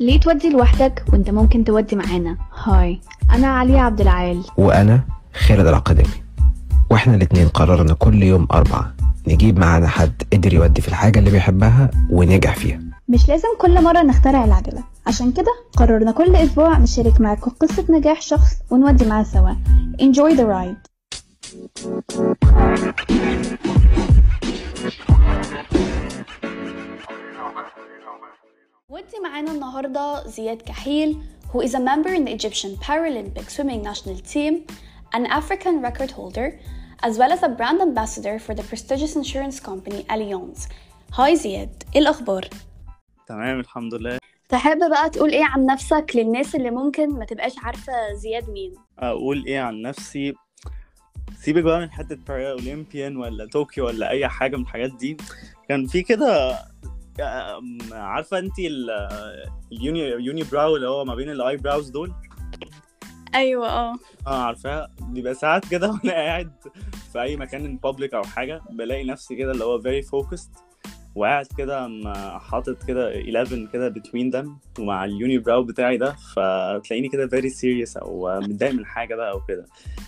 ليه تودي لوحدك وانت ممكن تودي معانا؟ هاي أنا عليا عبد العال. وأنا خالد العقدمي. وإحنا الاتنين قررنا كل يوم أربعة نجيب معانا حد قدر يودي في الحاجة اللي بيحبها ونجح فيها. مش لازم كل مرة نخترع العجلة. عشان كده قررنا كل أسبوع نشارك معاكم قصة نجاح شخص ونودي معاه سوا. Enjoy the ride. ودي معانا النهاردة زياد كحيل who is a member in the Egyptian Paralympic swimming national team, an African record holder, as well as a brand ambassador for the prestigious insurance company Allianz. هاي زياد، إيه الأخبار؟ تمام الحمد لله تحب بقى تقول إيه عن نفسك للناس اللي ممكن ما تبقاش عارفة زياد مين؟ أقول إيه عن نفسي سيبك بقى من حتة بارا اولمبيان ولا طوكيو ولا أي حاجة من الحاجات دي كان في كده عارفة انت ال uni unibrow اللي هو ما بين ال eyebrows دول؟ أيوه آه. آه عارفاها. بيبقى ساعات كده وأنا قاعد في أي مكان in public أو حاجة بلاقي نفسي كده اللي هو very focused وقاعد كده حاطط كده 11 كده between them ومع ال unibrow بتاعي ده فتلاقيني كده very serious أو متضايق من حاجة بقى أو كده.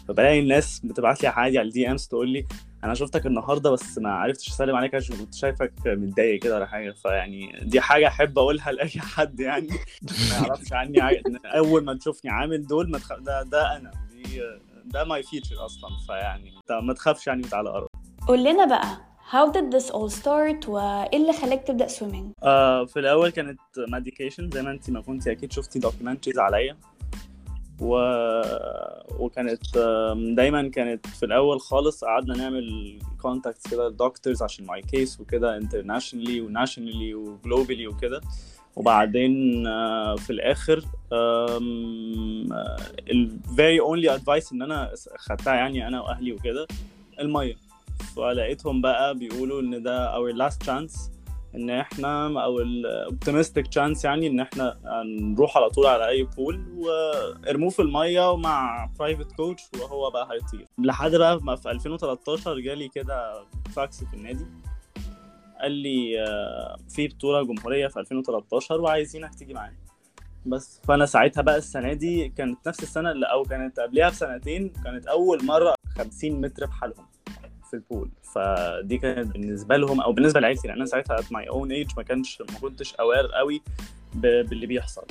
فبلاقي الناس بتبعت لي عادي على ال DMs تقول لي أنا شفتك النهارده بس ما عرفتش اسلم عليك عشان كنت شايفك متضايق كده ولا حاجة فيعني دي حاجة احب اقولها لاي حد يعني ما يعرفش عني. اول ما تشوفني عامل دول ما تخ... ده ده أنا دي ده my feature أصلا فيعني ما تخافش يعني وتعالى قرب قول لنا بقى how did this all start وايه اللي خلاك تبدأ swimming؟ آه في الأول كانت medication زي ما انت ما كنت أكيد شفتي documentaries عليا و... وكانت دايما كانت في الأول خالص قعدنا نعمل contacts كده لل doctors عشان my case وكده internationally و nationally و globally وكده. وبعدين آه، في الآخر ال very only advice إن أنا خدتها يعني أنا وأهلي وكده المية. فلقيتهم بقى بيقولوا إن ده our last chance. إن إحنا أو ال optimistic chance يعني إن إحنا نروح على طول على أي pool وارموه في المية ومع private coach وهو بقى هيطير. لحد بقى ما في 2013 جالي كده فاكس في النادي. قال لي آه، في بطولة جمهورية في 2013 وعايزينك تيجي معانا. بس فأنا ساعتها بقى السنة دي كانت نفس السنة اللي أو كانت قبلها بسنتين كانت أول مرة 50 متر بحالهم. في ال pool فدي كانت بالنسبة لهم أو بالنسبة لعيلتي لأن أنا ساعتها at my own age ما كانش ما كنتش aware قوي باللي بيحصل.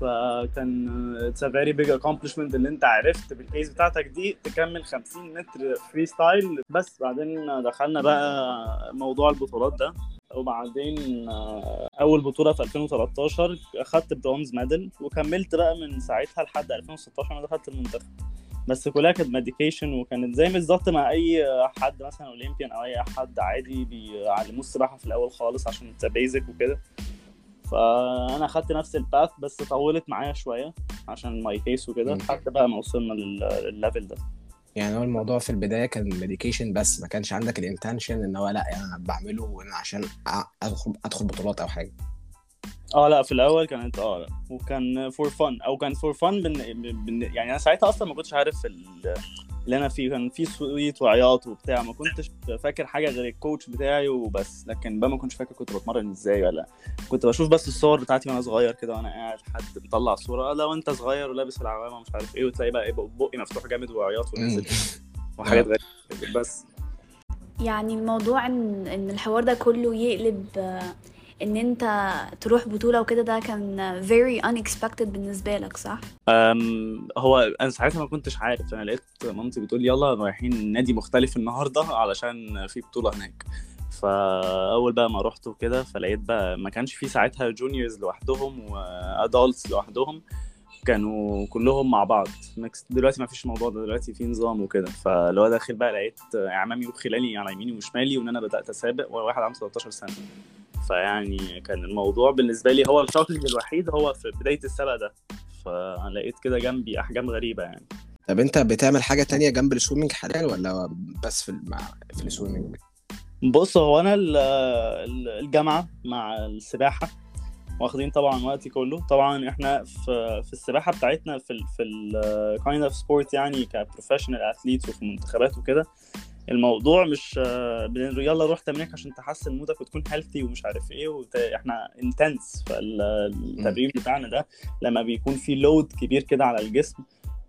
فكان it's a very big accomplishment اللي أنت عرفت بال pace بتاعتك دي تكمل 50 متر freestyle بس بعدين دخلنا بقى موضوع البطولات ده. وبعدين أول بطولة في 2013 أخدت bronze medal وكملت بقى من ساعتها لحد 2016 أنا دخلت المنتخب. بس كلها كانت medication وكانت زي بالظبط مع أي حد مثلا Olympian أو أي حد عادي بيعلموه السباحة في الأول خالص عشان it's basic وكده. فأنا أخدت نفس ال path بس طولت معايا شوية عشان my case وكده. لحد بقى ما وصلنا لل- لل level ده. يعني هو الموضوع في البداية كان medication بس ما كانش عندك ال intention إن هو لأ يعني أنا بعمله عشان أدخل أدخل بطولات أو حاجة. آه لا في الأول كانت آه لا. وكان for fun أو كان for fun بن... بن... يعني أنا ساعتها أصلا ما كنتش عارف ال- اللي أنا فيه. كان في صويت وعياط وبتاع ما كنتش فاكر حاجة غير ال coach بتاعي وبس. لكن بقى ما كنتش فاكر كنت بتمرن إزاي ولا كنت بشوف بس الصور بتاعتي وأنا صغير كده وأنا قاعد حد مطلع صورة آه، لو أنت صغير ولابس العوامة مش عارف إيه وتلاقي بقى إيه بقي مفتوح جامد وعياط ونازل وحاجات غريبة بس. يعني الموضوع إن إن الحوار ده كله يقلب آه، إن أنت تروح بطولة وكده ده كان very unexpected بالنسبة لك صح؟ أم، هو أنا ساعتها ما كنتش عارف أنا لقيت مامتي بتقول يلا رايحين نادي مختلف النهارده علشان في بطولة هناك. فأول بقى ما رحت وكده فلقيت بقى ما كانش في ساعتها juniors لوحدهم و adults لوحدهم كانوا كلهم مع بعض. دلوقتي ما فيش الموضوع ده دلوقتي في نظام وكده. فاللي هو داخل بقى لقيت إعمامي وخلاني على يميني وشمالي وإن أنا بدأت أسابق وواحد عنده 13 سنة. فيعني كان الموضوع بالنسبة لي هو ال shocking الوحيد هو في بداية السبق ده. فلقيت كده جنبي أحجام غريبة يعني. طب أنت بتعمل حاجة تانية جنب ال swimming حاليا ولا بس في مع في ال swimming؟ بص هو أنا ال- ال- الجامعة مع السباحة واخدين طبعا وقتي كله. طبعا إحنا في في السباحة بتاعتنا في ال في ال kind of sport يعني ك professional athlete وفي منتخبات وكده. الموضوع مش آه، يلا روح تمرينك عشان تحسن مودك وتكون healthy ومش عارف إيه وت... إحنا intense فالتمرين بتاعنا ده لما بيكون في load كبير كده على الجسم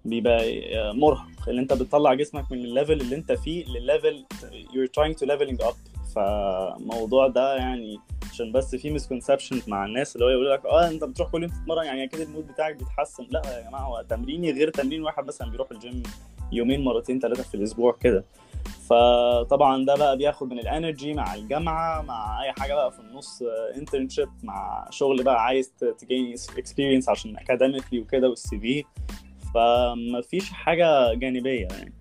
بيبقى آه، مرهق. اللي انت بتطلع جسمك من ال level اللي انت فيه للل level you're trying to leveling up. فالموضوع ده يعني عشان بس في misconception مع الناس اللي هو يقول لك آه انت بتروح كل يوم تتمرن يعني أكيد ال mood بتاعك بيتحسن. لا يا جماعة هو تمريني غير تمرين واحد مثلا بيروح الجيم يومين مرتين ثلاثة في الأسبوع كده. فطبعا ده بقى بياخد من ال energy مع الجامعة مع أي حاجة بقى في النص internship مع شغل بقى عايز to gain experience عشان academically وكده وال CV فمفيش حاجة جانبية يعني.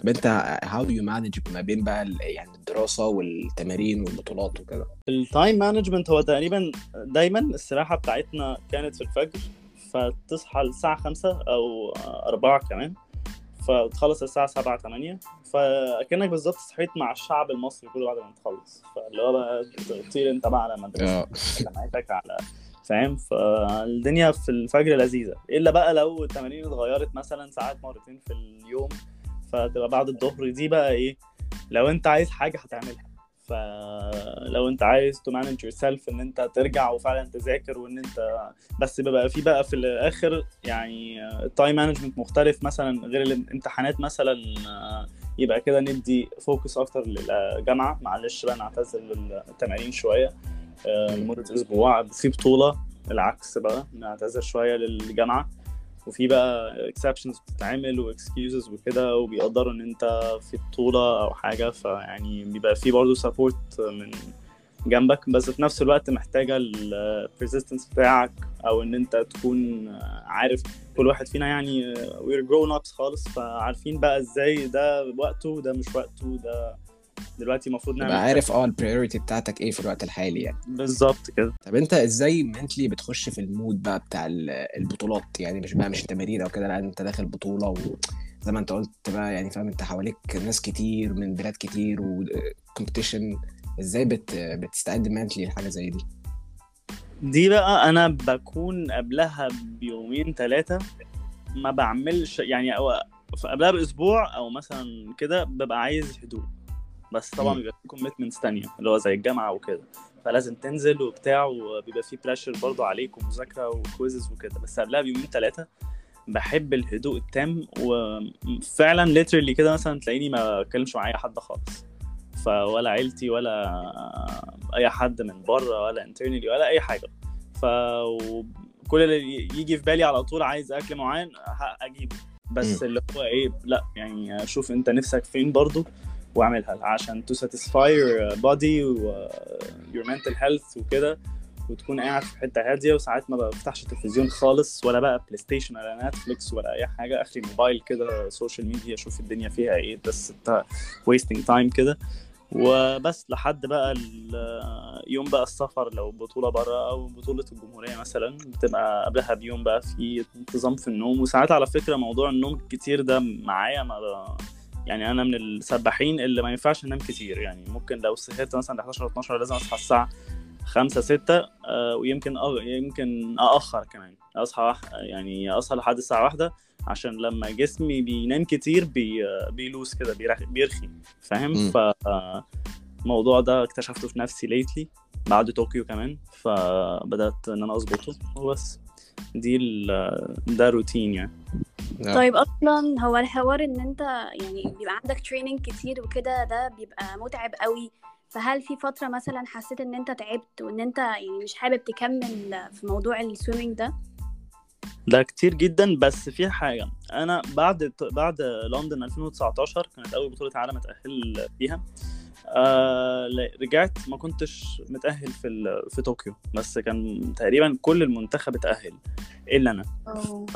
طب أنت how do you manage ما بين بقى يعني الدراسة والتمارين والبطولات وكده؟ ال time management هو تقريبا دايما السباحه بتاعتنا كانت في الفجر فتصحى الساعة 5 أو 4 كمان. فتخلص الساعة 7 8 فكانك بالظبط صحيت مع الشعب المصري كله بعد ما تخلص. فاللي هو بقى تطير انت بقى على مدرسه جامعتك على فاهم؟ فالدنيا في الفجر لذيذة. إلا بقى لو التمارين اتغيرت مثلا ساعات مرتين في اليوم فتبقى بعد الظهر دي بقى إيه لو أنت عايز حاجة هتعملها. فلو انت عايز to manage yourself ان انت ترجع وفعلا تذاكر وان انت بس بيبقى في بقى في الآخر يعني ال time management مختلف مثلا غير الامتحانات مثلا آه، يبقى كده ندي focus أكتر للجامعة. معلش بقى نعتزل التمارين شوية آه، لمدة أسبوع. في بطولة العكس بقى نعتزل شوية للجامعة. وفي بقى exceptions بتتعمل و excuses وكده وبيقدروا إن أنت في بطولة أو حاجة فيعني بيبقى في برضه support من جنبك. بس في نفس الوقت محتاجة ال persistence بتاعك أو إن أنت تكون عارف كل واحد فينا يعني we're grown ups خالص فعارفين بقى إزاي ده وقته وده مش وقته ده دلوقتي المفروض نعمل تبقى عارف آه ال priority بتاعتك إيه في الوقت الحالي يعني. بالظبط كده. طب انت إزاي mentally بتخش في ال mood بقى بتاع ال- البطولات؟ يعني مش بقى مش التمارين أو كده لا انت داخل بطولة وزي ما انت قلت بقى يعني فاهم انت حواليك ناس كتير من بلاد كتير و competition إزاي بت بتستعد mentally لحاجة زي دي؟ دي بقى أنا بكون قبلها بيومين ثلاثة ما بعملش يعني قبلها بأسبوع أو مثلا كده ببقى عايز هدوء. بس طبعا. بيبقى في commitments تانية اللي هو زي الجامعة وكده. فلازم تنزل وبتاع وبيبقى في pressure برضه عليك ومذاكرة و quizzes وكده. بس قبلها بيومين ثلاثة بحب الهدوء التام وفعلا literally كده مثلا تلاقيني ما بتكلمش مع أي حد خالص. فولا عيلتي ولا أي حد من بره ولا internally ولا أي حاجة. ف كل اللي يجي في بالي على طول عايز أكل معين أجيبه. بس. اللي هو إيه لأ يعني شوف أنت نفسك فين برضو. واعملها عشان to satisfy your body و your mental health وكده وتكون قاعد في حتة هادية وساعات ما بفتحش التلفزيون خالص ولا بقى بلاي ستيشن ولا نتفليكس ولا أي حاجة أخري موبايل كده social media أشوف الدنيا فيها إيه بس انت wasting time كده وبس لحد بقى ال- يوم بقى السفر لو بطولة بره أو بطولة الجمهورية مثلا بتبقى قبلها بيوم بقى في انتظام في النوم وساعات على فكرة موضوع النوم الكتير ده معايا ما. يعني أنا من السباحين اللي ما ينفعش أنام كتير. يعني ممكن لو سهرت مثلا 11 12 لازم أصحى الساعة 5 6 آه، ويمكن أغ... يمكن أأخر كمان. أصحى وح... يعني أصحى لحد الساعة واحدة عشان لما جسمي بينام كتير بي... بي loose كده بيرخ... بيرخي. فاهم. ف الموضوع ده اكتشفته في نفسي lately بعد طوكيو كمان. فبدأت إن أنا أظبطه. وبس. دي ال- ده روتين يعني. آه. طيب أصلا هو الحوار إن أنت يعني بيبقى عندك training كتير وكده ده بيبقى متعب قوي. فهل في فترة مثلا حسيت إن أنت تعبت وإن أنت يعني مش حابب تكمل في موضوع ال swimming ده؟ ده كتير جدا بس في حاجة. أنا بعد بعد لندن 2019 كانت أول بطولة عالم اتأهل فيها. آه رجعت ما كنتش متأهل في في طوكيو. بس كان تقريبا كل المنتخب اتأهل إلا أنا.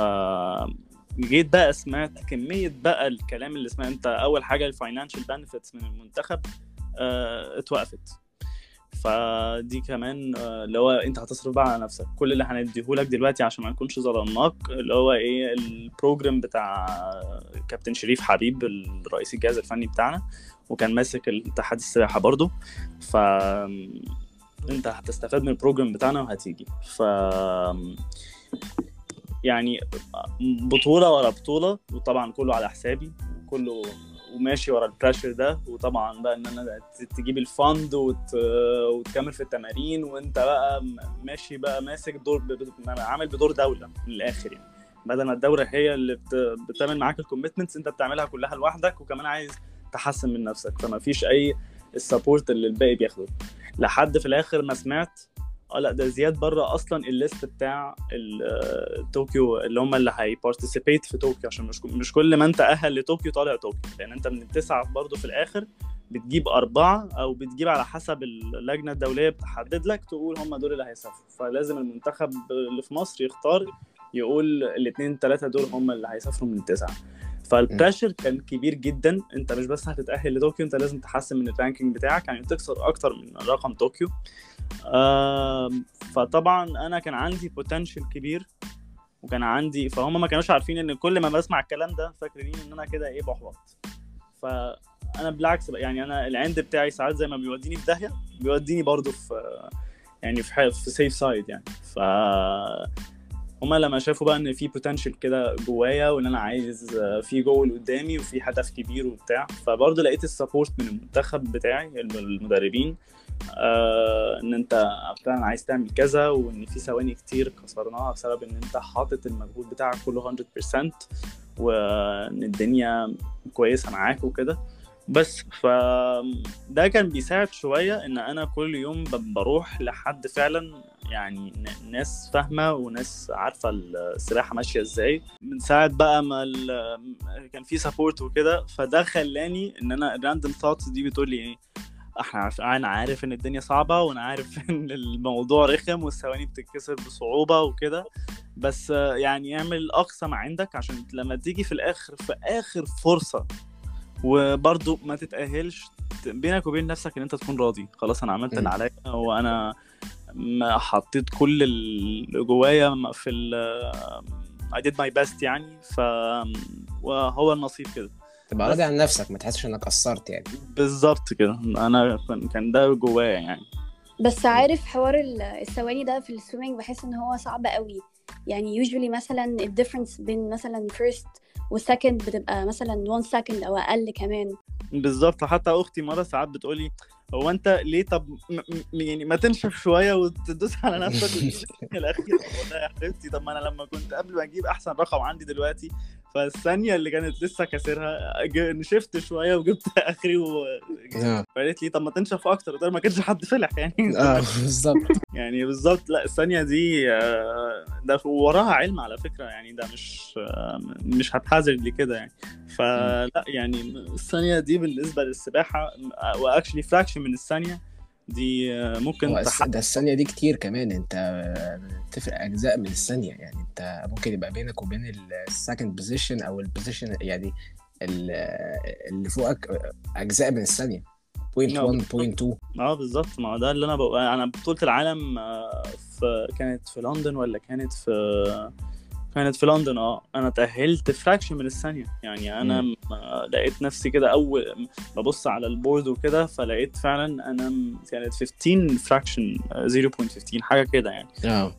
آه، جيت بقى سمعت كمية بقى الكلام اللي سمعت انت أول حاجة ال financial benefits من المنتخب آه، اتوقفت. فدي كمان آه، اللي هو انت هتصرف بقى على نفسك. كل اللي هنديهولك دلوقتي عشان ما نكونش ظلمناك اللي هو إيه ال program بتاع كابتن شريف حبيب الرئيس الجهاز الفني بتاعنا وكان ماسك الاتحاد السباحة برضو ف انت هتستفاد من ال program بتاعنا وهتيجي. ف يعني بطولة ورا بطولة وطبعا كله على حسابي وكله وماشي ورا ال pressure ده وطبعا بقى إن أنا تجيب ال fund وت... وتكمل في التمارين وأنت بقى ماشي بقى ماسك دور ب... عامل بدور دولة من الآخر يعني. بدل ما الدولة هي اللي بت... بتعمل معاك ال commitments أنت بتعملها كلها لوحدك وكمان عايز تحسن من نفسك. فما فيش أي ال support اللي الباقي بياخده. لحد في الآخر ما سمعت آه لا ده زياد بره أصلا ال list بتاع طوكيو اللي هم اللي هي participate في طوكيو عشان مش مش كل ما أنت أهل لطوكيو طالع طوكيو. لأن أنت من التسعة برضه في الآخر بتجيب أربعة أو بتجيب على حسب اللجنة الدولية بتحدد لك تقول هم دول اللي هيسافروا. فلازم المنتخب اللي في مصر يختار يقول الاثنين ثلاثة دول هم اللي هيسافروا من التسعة. فال pressure كان كبير جدا. أنت مش بس هتتأهل لطوكيو أنت لازم تحسن من ال ranking بتاعك يعني تكسر أكتر من رقم طوكيو. فطبعا أنا كان عندي potential كبير وكان عندي فهم ما كانوش عارفين إن كل ما بسمع الكلام ده فاكرين إن أنا كده إيه بحبط. فأنا بالعكس يعني أنا العند بتاعي ساعات زي ما بيوديني في داهية بيوديني برضه في يعني في في safe side يعني. ف هما لما شافوا بقى إن في potential كده جوايا وإن أنا عايز في جول قدامي وفي هدف كبير وبتاع فبرضه لقيت ال support من المنتخب بتاعي المدربين آه إن أنت فعلا عايز تعمل كذا وإن في ثواني كتير كسرناها بسبب إن أنت حاطط المجهود بتاعك كله 100% وإن الدنيا كويسة معاك وكده. بس فده كان بيساعد شوية إن أنا كل يوم بروح لحد فعلا يعني ناس فاهمة وناس عارفة السباحة ماشية إزاي. من ساعة بقى ما كان في support وكده فده خلاني إن أنا ال random thoughts دي بتقول لي إيه إحنا عارف أنا عارف إن الدنيا صعبة وأنا عارف إن الموضوع رخم والثواني بتتكسر بصعوبة وكده. بس يعني اعمل أقصى ما عندك عشان لما تيجي في الآخر في آخر فرصة وبرضه ما تتأهلش بينك وبين نفسك إن أنت تكون راضي. خلاص أنا عملت اللي عليا وأنا ما حطيت كل اللي جوايا في ال I did my best يعني. ف وهو النصيب كده. تبقى راضي عن نفسك ما تحسش إنك قصرت يعني. بالظبط كده. أنا كان ده جوايا يعني. بس عارف حوار الثواني ده في السويمنج بحس إن هو صعب قوي. يعني usually مثلا الديفرنس بين مثلا first و second بتبقى مثلا 1 second أو أقل كمان. بالظبط. حتى أختي مرة ساعات بتقولي هو أنت ليه؟ طب م- م- يعني ما تنشف شوية وتدوس على نفسك الأخير. والله يا حبيبتي طب ما أنا لما كنت قبل ما أجيب أحسن رقم عندي دلوقتي فالثانية اللي كانت لسه كاسرها نشفت شوية وجبت آخري و فقالت لي طب ما تنشف أكتر. ما كانش حد فلح يعني. آه بالظبط. يعني بالظبط لا الثانية دي ده وراها علم على فكرة يعني ده مش مش هتحذر كده يعني. فلا يعني الثانية دي بالنسبة للسباحة actually fraction من الثانية. دي ممكن تحقق. ده الثانية دي كتير كمان. انت تفرق أجزاء من الثانية. يعني انت ممكن يبقى بينك وبين ال second position أو ال position يعني اللي فوقك أجزاء من الثانية. point 1 point 2 آه بالظبط. ما ده اللي أنا بقى أنا بطولة العالم في كانت في لندن ولا كانت في كانت في لندن آه. أنا تأهلت fraction من الثانية. يعني أنا م. لقيت نفسي كده أول ببص على ال board وكده فلقيت فعلا أنا كانت 15 fraction 0.15 حاجة كده يعني. آه.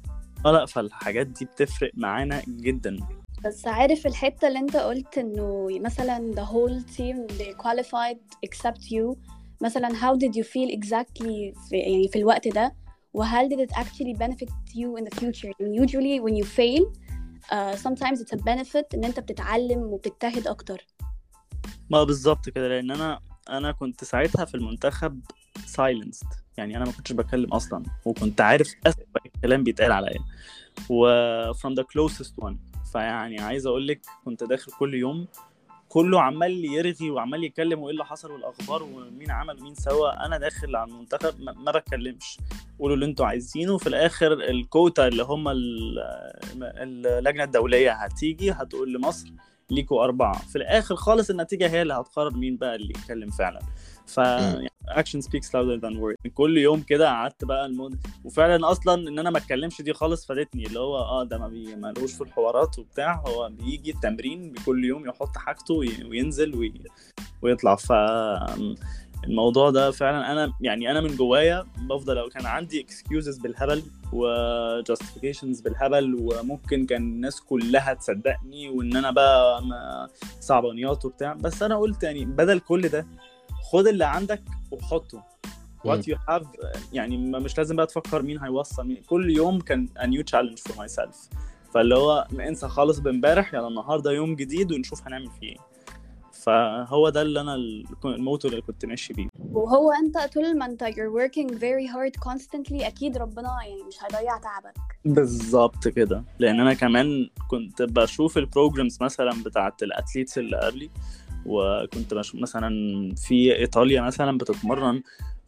آه لأ فالحاجات دي بتفرق معانا جدا. بس عارف الحتة اللي أنت قلت إنه مثلا the whole team they qualified except you. مثلا how did you feel exactly في يعني في الوقت ده؟ وهل did it actually benefit you in the future and usually when you fail uh, sometimes it's a benefit إن أنت بتتعلم وبتجتهد أكتر. ما بالظبط كده لأن أنا أنا كنت ساعتها في المنتخب silenced. يعني أنا ما كنتش بتكلم أصلا وكنت عارف أسوأ الكلام بيتقال عليا. و from the closest one. فيعني عايز أقول لك كنت داخل كل يوم كله عمال يرغي وعمال يتكلم وإيه اللي حصل والأخبار ومين عمل ومين سوى أنا داخل على المنتخب ما بتكلمش. قولوا اللي أنتوا عايزينه. وفي الآخر الكوتا اللي هم اللجنة الدولية هتيجي هتقول لمصر ليكوا أربعة. في الآخر خالص النتيجة هي اللي هتقرر مين بقى اللي يتكلم فعلا. ف action speaks louder than word كل يوم كده قعدت بقى ال mood. وفعلا أصلا إن أنا ما اتكلمش دي خالص فادتني اللي هو آه ده ما بي... مالوش في الحوارات وبتاع. هو بيجي التمرين كل يوم يحط حاجته وينزل وي... ويطلع. ف الموضوع ده فعلا أنا يعني أنا من جوايا بفضل لو كان عندي excuses بالهبل و justifications بالهبل وممكن كان الناس كلها تصدقني وإن أنا بقى صعبانيات وبتاع. بس أنا قلت يعني بدل كل ده خد اللي عندك وحطه. what you have يعني ما- مش لازم بقى تفكر مين هيوصل مين. كل يوم كان a new challenge for myself. فاللي هو انسى خالص بامبارح يلا النهارده يوم جديد ونشوف هنعمل فيه إيه. فهو ده اللي أنا ال- ال motto اللي كنت ماشي بيه. وهو أنت طول ما أنت you're working very hard constantly أكيد ربنا يعني مش هيضيع تعبك. بالظبط كده. لأن أنا كمان كنت بشوف ال programs مثلا بتاعت ال athletes اللي قبلي وكنت مثلا في إيطاليا مثلا بتتمرن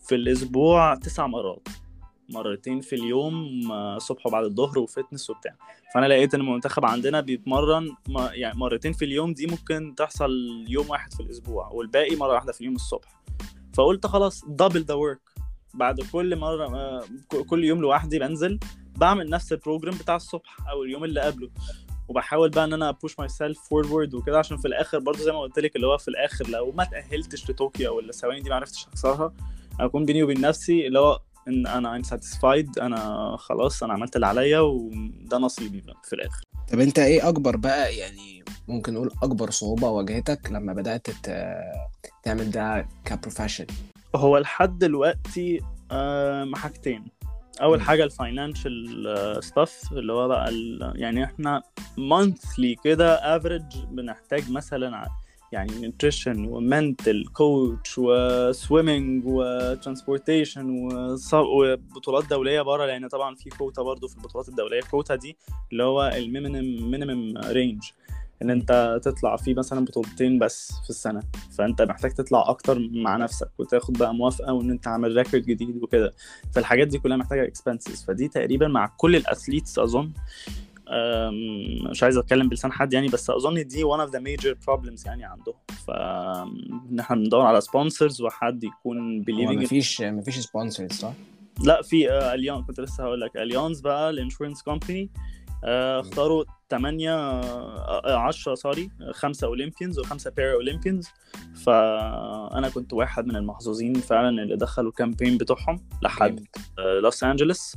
في الأسبوع تسع مرات. مرتين في اليوم الصبح وبعد الظهر و fitness وبتاع. فأنا لقيت إن المنتخب عندنا بيتمرن يعني مرتين في اليوم دي ممكن تحصل يوم واحد في الأسبوع والباقي مرة واحدة في اليوم الصبح. فقلت خلاص double the work بعد كل مرة كل يوم لوحدي بنزل بعمل نفس ال program بتاع الصبح أو اليوم اللي قبله. وبحاول بقى إن أنا أ push myself forward وكده عشان في الآخر برضو زي ما قلت لك اللي هو في الآخر لو ما تأهلتش لطوكيو أو الثواني دي ما عرفتش اكسرها أكون بيني وبين نفسي اللي هو إن أنا I'm satisfied أنا خلاص أنا عملت اللي عليا وده نصيبي بقى في الآخر. طب أنت إيه أكبر بقى يعني ممكن نقول أكبر صعوبة واجهتك لما بدأت ت- تعمل ده ك profession هو لحد دلوقتي آم، حاجتين. أول. حاجة ال financial stuff اللي هو بقى ال- يعني إحنا monthly كده average بنحتاج مثلا يعني nutrition و mental coach و swimming و transportation وبطولات دولية بره لأن طبعا في كوتا برضو في البطولات الدولية الكوتا دي اللي هو ال minimum minimum range إن أنت تطلع فيه مثلا بطولتين بس في السنة. فأنت محتاج تطلع أكتر مع نفسك وتاخد بقى موافقة وإن أنت عامل record جديد وكده. فالحاجات دي كلها محتاجة expenses فدي تقريبا مع كل ال athletes أظن مش عايز أتكلم بلسان حد يعني بس أظن دي one of the major problems يعني عندهم. ف إن إحنا بندور على sponsors وحد يكون in- مفيش مفيش sponsors صح؟ لا في آه، اليونز كنت لسه هقول لك اليونز بقى ال insurance company. اختاروا 8 10 sorry خمسة Olympians وخمسة Paralympians فأنا كنت واحد من المحظوظين فعلا اللي دخلوا ال campaign بتوعهم لحد. آه، لوس أنجلوس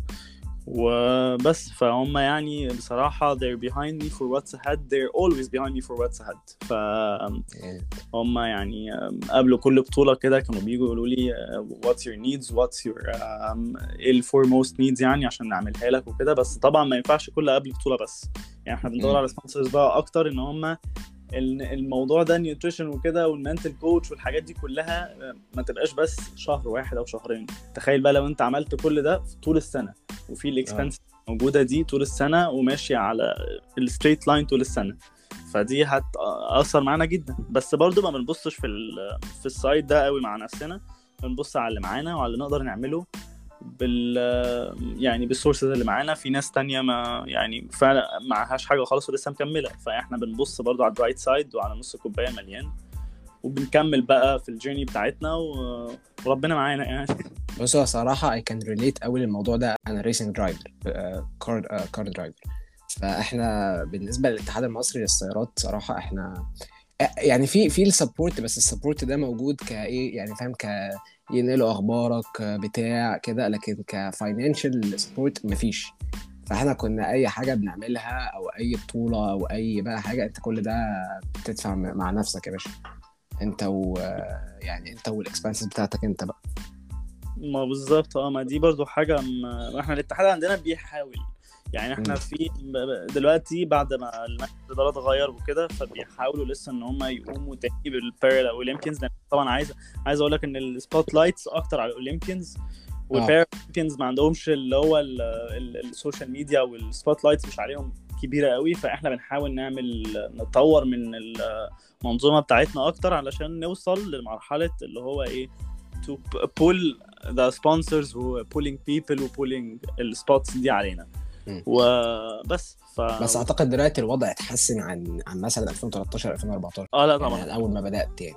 وبس. فهم يعني بصراحة they're behind me for what's ahead. they're always behind me for what's ahead. فهم. يعني قبل كل بطولة كده كانوا بيجوا يقولوا لي uh, what's your needs what's your um, إيه ال foremost needs يعني عشان نعملها لك وكده. بس طبعا ما ينفعش كل قبل بطولة بس. يعني إحنا بندور. على sponsors بقى أكتر إن هم الموضوع ده nutrition وكده وال mental coach والحاجات دي كلها آه، ما تبقاش بس شهر واحد أو شهرين. تخيل بقى لو أنت عملت كل ده في طول السنة وفي ال expenses موجودة دي طول السنة وماشية على ال straight line طول السنة. فدي هتأثر معانا جدا. بس برضو ما بنبصش في في ال side ده قوي مع نفسنا بنبص على اللي معانا وعلى اللي نقدر نعمله. بال يعني بال sources اللي معانا. في ناس تانية ما يعني فعلا معهاش حاجة خالص ولسه مكملة. فإحنا بنبص برضو على ال right side وعلى نص الكوبايه مليان. وبنكمل بقى في ال journey بتاعتنا وربنا معانا يعني. بص هو صراحة I can relate قوي للموضوع ده. أنا racing driver car car driver فإحنا بالنسبة للاتحاد المصري للسيارات صراحة إحنا يعني في في ال support بس ال support ده موجود كإيه يعني فاهم ك ينقلوا أخبارك بتاع كده لكن ك financial support مفيش. فإحنا كنا أي حاجة بنعملها أو أي بطولة أو أي بقى حاجة أنت كل ده بتدفع مع نفسك يا باشا. أنت و يعني أنت وال expenses بتاعتك أنت بقى. ما بالظبط آه ما دي برضو حاجة ما إحنا الاتحاد عندنا بيحاول. يعني إحنا. في دلوقتي بعد ما المجلس الاداره اتغير وكده فبيحاولوا لسه ان هم يقوموا تاني بال Paralympians طبعا عايز عايز أقول لك إن ال spotlights أكتر على ال Olympians وال Paralympians ما عندهمش اللي هو ال- ال- ال social media وال spotlights مش عليهم كبيرة قوي فإحنا بنحاول نعمل نطور من المنظومة بتاعتنا أكتر علشان نوصل لمرحلة اللي هو إيه to pull the sponsors و pulling people و pulling السبوتس دي علينا. وبس ف بس أعتقد دلوقتي الوضع اتحسن عن عن مثلا 2013 2014 آه لا يعني طبعا. من اول ما بدأت يعني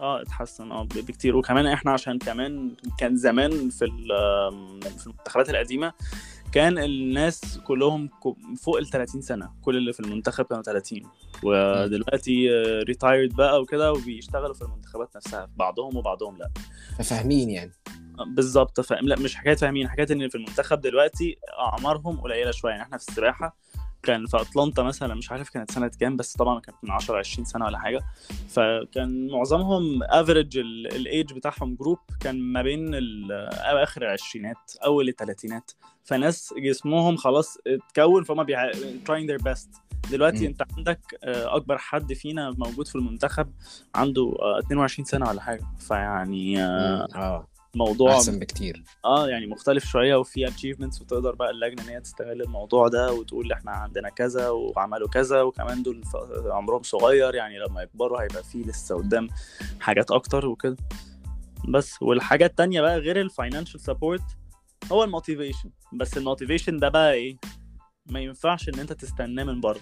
آه اتحسن آه بكتير. وكمان إحنا عشان كمان كان زمان في في المنتخبات القديمة كان الناس كلهم فوق ال 30 سنة. كل اللي في المنتخب كانوا 30 ودلوقتي retired بقى وكده وبيشتغلوا في المنتخبات نفسها. بعضهم وبعضهم لا. ففاهمين يعني. بالظبط فاهم لا مش حكاية فاهمين حكاية إن في المنتخب دلوقتي أعمارهم قليلة شوية يعني إحنا في السباحة كان في اتلانتا مثلا مش عارف كانت سنة كام بس طبعا كانت من 10 20 سنة ولا حاجة فكان معظمهم average ال age بتاعهم group كان ما بين أواخر العشرينات أول الثلاثينات فناس جسمهم خلاص اتكون فهم بيع... trying their best دلوقتي مم. أنت عندك آه، أكبر حد فينا موجود في المنتخب عنده آه، 22 سنة ولا حاجة فيعني آه،. آه موضوع أحسن بكتير. آه يعني مختلف شوية وفي achievements وتقدر بقى اللجنة إن هي تستغل الموضوع ده وتقول إحنا عندنا كذا وعملوا كذا وكمان دول عمرهم صغير يعني لما يكبروا هيبقى في لسه قدام حاجات أكتر وكده. بس والحاجة التانية بقى غير ال financial support هو ال motivation بس ال motivation ده بقى إيه؟ ما ينفعش إن أنت تستناه من بره.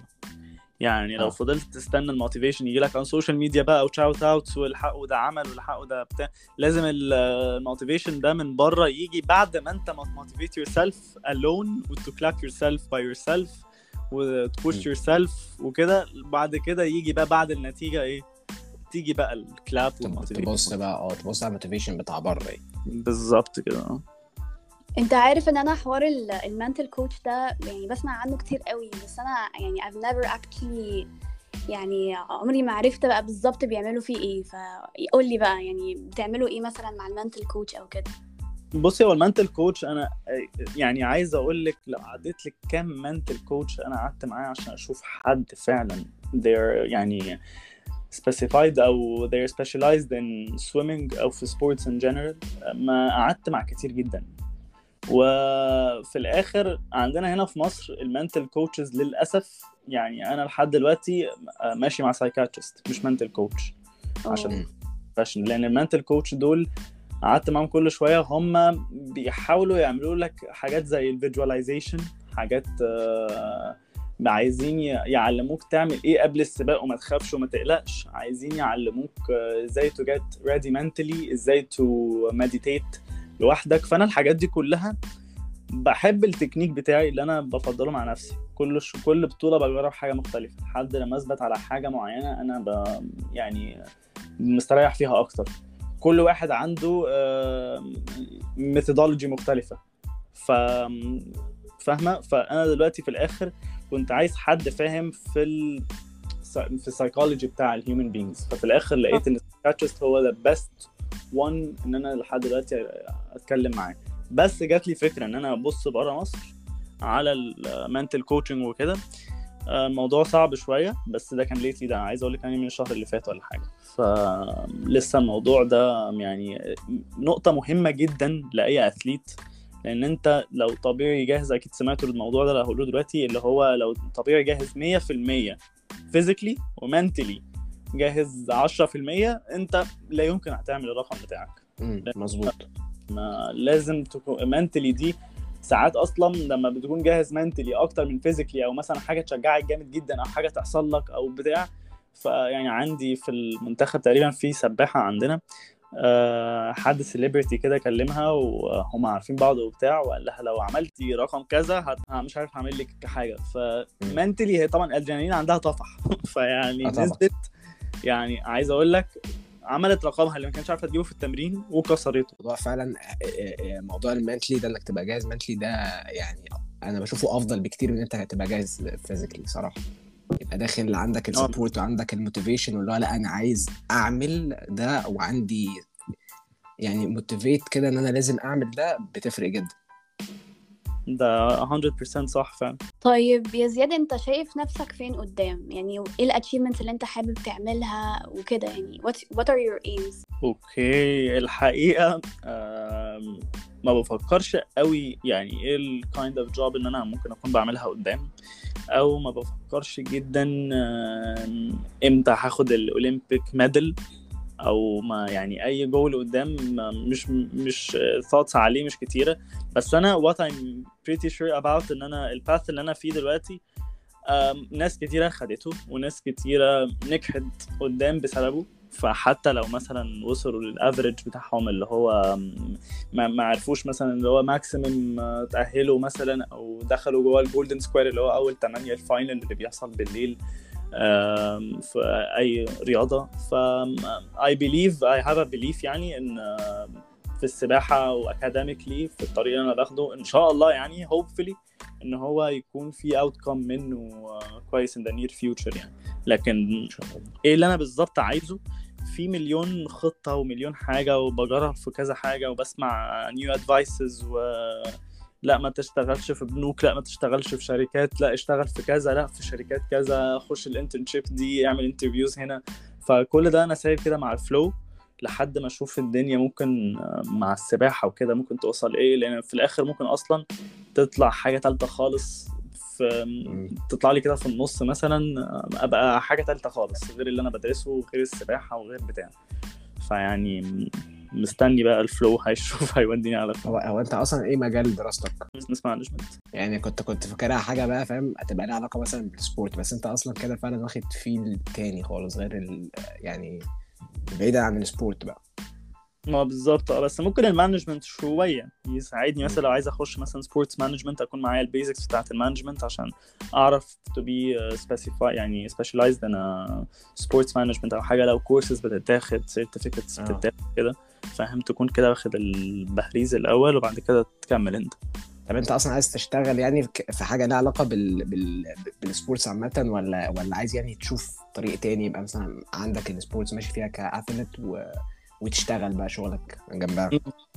يعني لو آه. فضلت تستنى ال motivation يجي لك على ال social media بقى و shout outs والحقوا ده عمل والحقوا ده بتاع لازم ال motivation ده من بره يجي بعد ما انت motivate yourself alone و to clap yourself by yourself وت push. yourself وكده بعد كده يجي بقى بعد النتيجة إيه تيجي بقى ال clap وال motivation تبص بقى آه تبص على ال motivation بتاع بره إيه بالظبط كده آه انت عارف ان أنا حوار ال mental coach ده يعني بسمع عنه كتير قوي بس أنا يعني I've never actually يعني عمري ما عرفت بقى بالظبط بيعملوا فيه إيه فقول لي بقى يعني بتعملوا إيه مثلا مع ال mental coach أو كده؟ بصي هو ال mental coach أنا يعني عايز أقول لك لو عديت لك كام mental coach أنا قعدت معاه عشان أشوف حد فعلا they're يعني specified أو they're specialized in swimming أو في sports in general ما قعدت مع كتير جدا. وفي الآخر عندنا هنا في مصر ال mental coaches للأسف يعني أنا لحد دلوقتي ماشي مع psychiatrist مش mental coach عشان. فاشن لأن ال mental coach دول قعدت معاهم كل شوية هم بيحاولوا يعملوا لك حاجات زي ال visualization حاجات آه، عايزين يعلموك تعمل إيه قبل السباق وما تخافش وما تقلقش عايزين يعلموك آه، إزاي to get ready mentally إزاي to meditate لوحدك. فأنا الحاجات دي كلها بحب التكنيك بتاعي اللي أنا بفضله مع نفسي. كل ش... كل بطولة بجرب حاجة مختلفة. لحد لما اثبت على حاجة معينة أنا ب... يعني مستريح فيها أكتر. كل واحد عنده methodology مختلفة. ف فاهمة؟ فأنا دلوقتي في الآخر كنت عايز حد فاهم في ال في السايكولوجي بتاع ال human beings ففي الآخر لقيت إن ال psychiatrist هو the best one إن أنا لحد دلوقتي أتكلم معاه. بس جات لي فكرة إن أنا أبص بره مصر على ال mental coaching وكده. آه، الموضوع صعب شوية بس ده كان lately ده عايز أقول لك يعني من الشهر اللي فات ولا حاجة. فلسه الموضوع ده يعني نقطة مهمة جدا لأي athlete لأن أنت لو طبيعي جاهز أكيد سمعتوا الموضوع ده اللي هقوله دلوقتي اللي هو لو طبيعي جاهز 100% physically و mentally جاهز 10% انت لا يمكن هتعمل الرقم بتاعك. مظبوط ما لازم تكون mentally دي ساعات أصلا لما بتكون جاهز mentally أكتر من physically أو مثلا حاجة تشجعك جامد جدا أو حاجة تحصل لك أو بتاع فيعني عندي في المنتخب تقريبا في سباحة عندنا آه، حد celebrity كده كلمها وهم عارفين بعض وبتاع وقال لها لو عملتي رقم كذا هت... مش عارف هعمل لك حاجة ف mentally هي طبعا الادرينالين عندها طفح فيعني آه. نزلت يعني عايز أقول لك عملت رقمها اللي ما كانتش عارفة تجيبه في التمرين وكسرته. موضوع فعلا آه، آه، موضوع ال mentally ده إنك تبقى جاهز mentally ده يعني أنا بشوفه أفضل بكتير من إن أنت تبقى جاهز physically صراحة يبقى داخل عندك ال support وعندك ال motivation واللي هو لأ أنا عايز أعمل ده وعندي يعني motivate كده إن أنا لازم أعمل ده بتفرق جدا. ده 100% صح فعلا. طيب يا زياد انت شايف نفسك فين قدام؟ يعني إيه ال achievements اللي انت حابب تعملها وكده يعني؟ What, what are your aims okay الحقيقة ما بفكرش قوي يعني إيه ال kind of job اللي أنا ممكن اكون بعملها قدام أو ما بفكرش جدا إمتى هاخد ال Olympic medal أو ما يعني أي جول قدام مش مش thoughts عليه مش كتيرة. بس أنا what I'm pretty sure about إن أنا ال path اللي أنا فيه دلوقتي ناس كتيرة خدته وناس كتيرة نجحت قدام بسببه. فحتى لو مثلا وصلوا لل average بتاعهم اللي هو ما, ما عرفوش مثلا اللي هو maximum تأهلوا مثلا أو دخلوا جوه ال golden square اللي هو أول 8 ال final اللي بيحصل بالليل. في أي رياضة. ف I believe I have a belief يعني إن في السباحة و academically في الطريق اللي أنا باخده إن شاء الله يعني hopefully إن هو يكون في outcome منه آه، كويس in the near future يعني. لكن إن إيه اللي أنا بالظبط عايزه؟ في مليون خطة ومليون حاجة وبجرب في كذا حاجة وبسمع new advices و لا ما تشتغلش في بنوك لا ما تشتغلش في شركات لا اشتغل في كذا لا في شركات كذا خش ال internship دي اعمل interviews هنا. فكل ده أنا سايب كده مع ال flow لحد ما أشوف الدنيا ممكن آه، مع السباحة وكده ممكن توصل إيه. لأن في الآخر ممكن أصلا تطلع حاجة تالتة خالص في. تطلع لي كده في النص مثلا آه، أبقى حاجة تالتة خالص غير اللي أنا بدرسه وغير السباحة وغير بتاع. فيعني مستني بقى ال flow هيشوف هيوديني على هو هو انت أصلا إيه مجال دراستك؟ business management يعني كنت كنت فاكرها حاجة بقى فاهم؟ هتبقى لها علاقة مثلا بال sport بس انت أصلا كده فعلا واخد field تاني خالص غير ال يعني بعيدا عن ال sport بقى. ما بالظبط آه بس ممكن ال management شوية يساعدني مثلا لو عايز أخش مثلا sports management أكون معايا ال basics بتاعت ال management عشان أعرف تو بي سبيسيفاي يعني سبيشاليزد أنا سبورتس مانجمنت أو حاجة لو كورسز بتتاخد سيرتيفيكتس آه. بتتاخد كده. فاهم؟ تكون كده واخد البهريز الأول وبعد كده تكمل أنت. طب أنت أصلا عايز تشتغل يعني في- حاجة لها علاقة بال... بال... بالسبورتس عامة ولا ولا عايز يعني تشوف طريق تاني؟ يبقى مثلا عندك السبورتس ماشي فيها كاثليت و... وتشتغل بقى شغلك جنبها.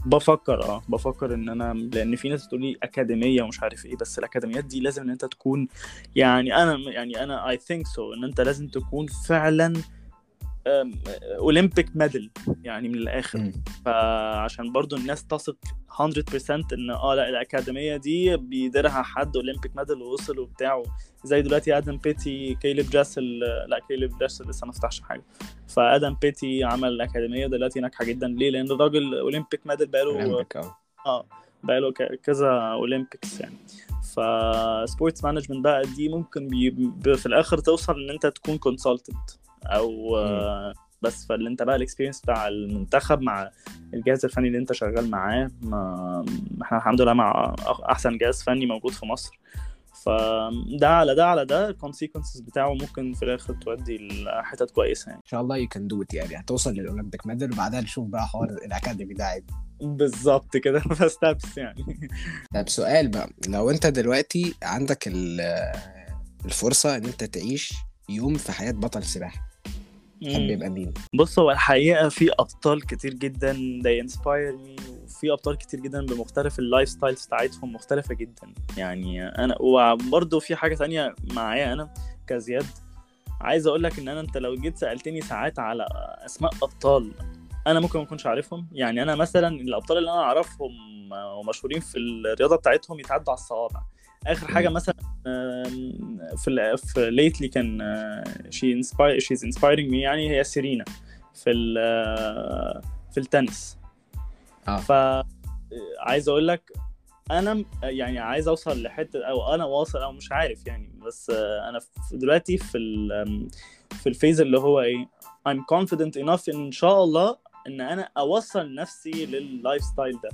بفكر آه. بفكر إن أنا لأن في ناس بتقول لي أكاديمية ومش عارف إيه بس الأكاديميات دي لازم إن أنت تكون يعني أنا يعني أنا I think so إن أنت لازم تكون فعلا Olympic medal يعني من الآخر. فعشان برضو الناس تثق 100% إن آه لأ الأكاديمية دي بيديرها حد Olympic medal ووصل وبتاع. زي دلوقتي آدم بيتي كيليب دريسل لأ كيليب دريسل لسه ما فتحش حاجة. فادم بيتي عمل اكاديميه دلوقتي ناجحه جدا. ليه؟ لأن الراجل Olympic medal بقاله اولمبيك آه. بقاله كذا Olympics يعني. ف sports management بقى دي ممكن بي في الآخر توصل إن أنت تكون consultant أو آه، بس فاللي أنت بقى ال experience بتاع المنتخب مع الجهاز الفني اللي أنت شغال معاه ما إحنا الحمد لله مع أحسن جهاز فني موجود في مصر. فده على ده على ده ال consequences بتاعه ممكن في الآخر تودي لحتت كويسة يعني. إن شاء الله you can do يعني هتوصل لل Olympic medal وبعدها نشوف بقى حوار الأكاديمي ده عادي. بالظبط كده ف steps يعني. طب سؤال بقى لو أنت دلوقتي عندك ال- الفرصة إن أنت تعيش يوم في حياة بطل سباحة تحب يبقى مين؟ بص هو الحقيقة في أبطال كتير جدا they inspire me وفي أبطال كتير جدا بمختلف ال lifestyles بتاعتهم مختلفة جدا. يعني أنا وبرضه في حاجة تانية معايا أنا كزياد. عايز أقول لك إن أنا أنت لو جيت سألتني ساعات على أسماء أبطال أنا ممكن ما أكونش عارفهم. يعني أنا مثلا الأبطال اللي أنا أعرفهم ومشهورين في الرياضة بتاعتهم يتعدوا على الصوابع. آخر حاجة مم. مثلا في في ليتلي كان شي انسباير شيز انسبايرنج مي يعني هي سيرينا في ال في التنس. آه. ف عايز أقول لك أنا يعني عايز أوصل لحتة أو أنا واصل أو مش عارف يعني بس آه، أنا في- دلوقتي في ال في ال phase اللي هو إيه I'm confident enough إن شاء الله إن أنا أوصل نفسي لل lifestyle ده.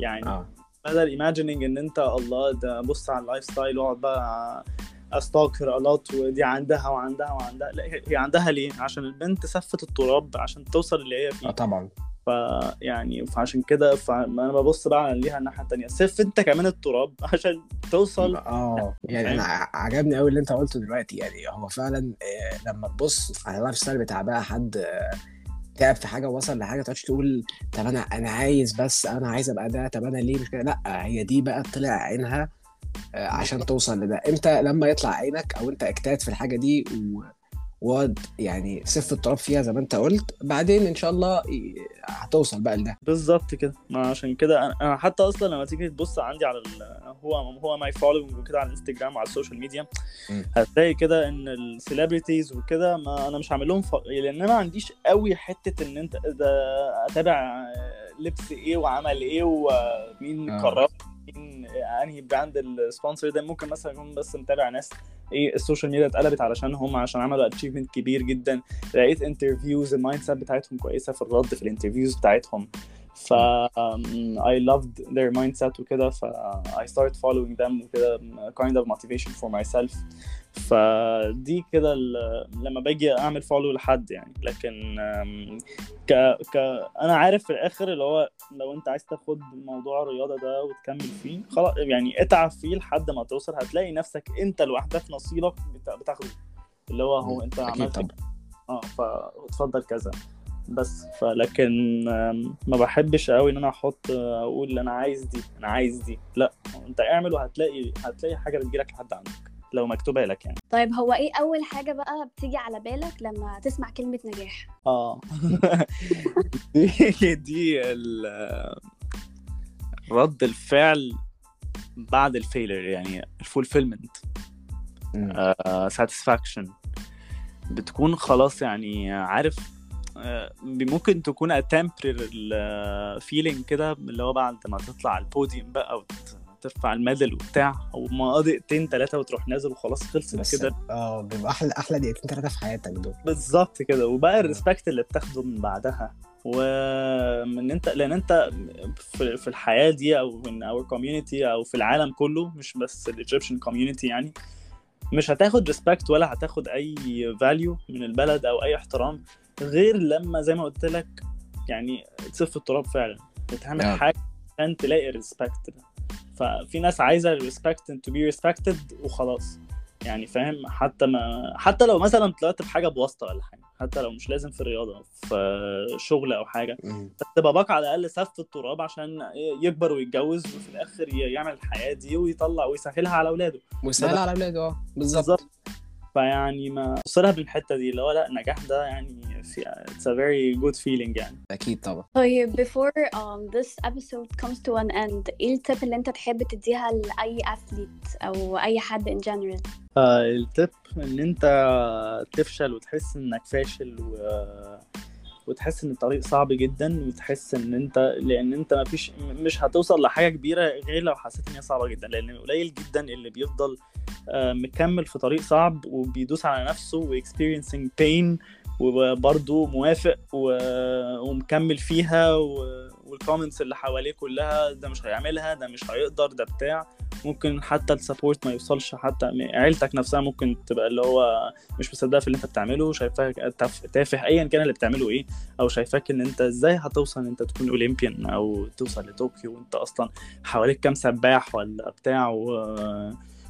يعني آه. بدل imagining إن أنت الله ده بص على ال lifestyle واقعد بقى stalk her a lot ودي عندها وعندها وعندها. لا هي عندها ليه؟ عشان البنت سفت التراب عشان توصل اللي هي آه فيه طبعا فيعني فعشان كده فانا ببص بقى ليها الناحية التانية. سف أنت كمان التراب عشان توصل. آه يعني أنا عجبني قوي اللي أنت قلته دلوقتي. يعني هو فعلا آه، لما تبص على ال lifestyle بتاع بقى حد آه، تعب في حاجة ووصل لحاجة تقعدش تقول طب أنا أنا عايز بس أنا عايز أبقى ده طب أنا ليه مش كده؟ لأ هي دي بقى طلع عينها آه، عشان توصل لده. انت لما يطلع عينك أو أنت اجتهد في الحاجة دي وقعد يعني سف التراب فيها زي ما انت قلت بعدين إن شاء الله هتوصل بقى لده بالظبط كده ما عشان كده أنا حتى أصلا لما تيجي تبص عندي على. هو هو my following وكده على الإنستجرام وعلى ال social media. هتلاقي كده إن ال celebrities وكده ما أنا مش عامل لهم ف... لأن أنا ما عنديش قوي حتة إن أنت ده أتابع لبس إيه وعمل إيه ومين آه. قرر مين انهي brand ال sponsor ده ممكن مثلا اكون بس متابع ناس إيه ال social media اتقلبت علشانهم عشان عملوا achievement كبير جدا لقيت interviews ال mindset بتاعتهم كويسة في الرد في ال interviews بتاعتهم. ف um, I loved their mindset وكده ف I started following them وكده kind of motivation for myself. فدي كده لما باجي أعمل فولو لحد يعني. لكن um, ك ك أنا عارف في الآخر اللي هو لو أنت عايز تاخد موضوع الرياضة ده وتكمل فيه خلاص يعني اتعب فيه لحد ما توصل هتلاقي نفسك أنت لوحدك نصيبك بتا- بتاخده. اللي هو هو أنت عملت آه فاتفضل كذا. بس. فلكن ما بحبش قوي إن أنا أحط آه، أقول أنا عايز دي أنا عايز دي. لأ أنت اعمل وهتلاقي هتلاقي حاجة بتجيلك لحد عندك لو مكتوبة لك يعني. طيب هو إيه أول حاجة بقى بتيجي على بالك لما تسمع كلمة نجاح؟ آه. دي دي ال- رد الفعل بعد الفيلر يعني الفولفيلمنت مم. satisfaction بتكون خلاص يعني عارف آه، ممكن تكون temporary feeling كده اللي هو بعد ما تطلع على البوديوم بقى وترفع ال medal وبتاع وما دقيقتين ثلاثة وتروح نازل وخلاص خلصت كده. آه بيبقى أحلى أحلى دقيقتين ثلاثة في حياتك دول. بالظبط كده. وبقى ال respect اللي بتاخده من بعدها. ومن أنت لأن أنت في, في الحياة دي أو من our community أو في العالم كله مش بس ال Egyptian community يعني مش هتاخد respect ولا هتاخد أي value من البلد أو أي احترام. غير لما زي ما قلت لك يعني تسف التراب فعلا. وتعمل آه. حاجة عشان تلاقي ال respect ده. ففي ناس عايزة ال respect to be respected وخلاص. يعني فاهم؟ حتى ما حتى لو مثلا طلعت بحاجة بواسطة ولا حاجة حتى لو مش لازم في الرياضة في شغل أو حاجة. بس باباك على الأقل سف التراب عشان يكبر ويتجوز وفي الآخر يعمل الحياة دي ويطلع ويسهلها على أولاده. وسهل على أولاده آه. بالظبط. فيعني ما وصلها بالحتة دي اللي هو لأ النجاح ده يعني في it's a very good feeling يعني. أكيد طبعا. طيب before um, this episode comes to an end إيه التip اللي أنت تحب تديها لأي athlete أو أي حد in general التip إن أنت تفشل وتحس إنك فاشل و... وتحس إن الطريق صعب جدا وتحس إن أنت لأن أنت ما فيش مش هتوصل لحاجة كبيرة غير لو حسيت إن هي صعبة جدا لأن قليل جدا اللي بيفضل آه، مكمل في طريق صعب وبيدوس على نفسه و experiencing pain وبرضه موافق و... ومكمل فيها و... وال comments اللي حواليه كلها ده مش هيعملها ده مش هيقدر ده بتاع. ممكن حتى ال support ما يوصلش حتى عيلتك نفسها ممكن تبقى اللي هو مش مصدقة في اللي انت بتعمله شايفاك تاف- تافه ايا كان اللي بتعمله إيه أو شايفاك إن أنت إزاي هتوصل إن أنت تكون Olympian أو توصل لطوكيو وأنت أصلا حواليك كام سباح ولا بتاع و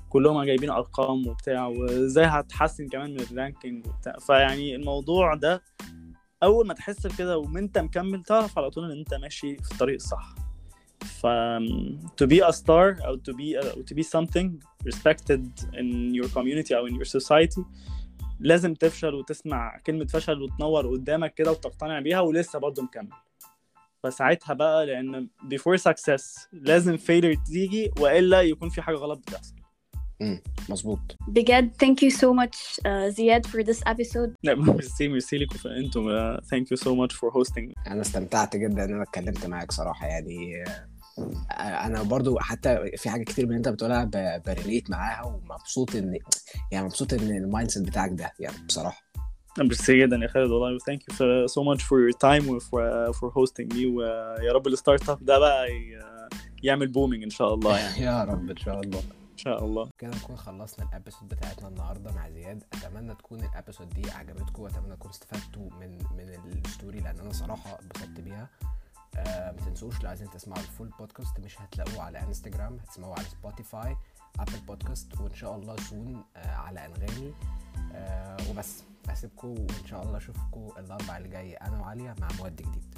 كلهم جايبين أرقام وبتاع وإزاي هتحسن كمان من الرانكينج وبتاع. فيعني الموضوع ده أول ما تحس بكده وانت مكمل تعرف على طول إن أنت ماشي في الطريق الصح. ف to be a star أو to be أو to be something respected in your community أو in your society لازم تفشل وتسمع كلمة فشل وتنور قدامك كده وتقتنع بيها ولسه برضه مكمل. فساعتها بقى لأن before success لازم failure تيجي وإلا يكون في حاجة غلط بتحصل. مظبوط. بجد thank you so much uh, زياد for this episode. لا ميرسي ميرسي لكم أنتم thank you so much for hosting. أنا استمتعت جدا إن أنا اتكلمت معاك صراحة يعني آه، أنا برضو حتى في حاجة كتير من اللي أنت بتقولها ب relate معاها ومبسوط إن يعني مبسوط إن ال mindset بتاعك ده يعني بصراحة. ميرسي جدا يا خالد والله thank you for- so much for your time و for, for hosting me ويا رب ال startup ده بقى ي- يعمل booming إن شاء الله يعني. يا رب إن شاء الله. إن شاء الله. كده نكون خلصنا ال episode بتاعتنا النهارده مع زياد. أتمنى تكون ال episode دي عجبتكم. واتمنى تكونوا استفدتوا من من ال story لأن أنا صراحة اتبسطت بيها. آه ما تنسوش لو عايزين تسمعوا ال full podcast مش هتلاقوه على انستجرام هتسمعوه على سبوتيفاي ابل بودكاست وإن شاء الله soon آه على أنغامي. آه وبس. أسيبكم وإن شاء الله أشوفكم الأربع اللي جاي. أنا وعليا مع مواد جديد.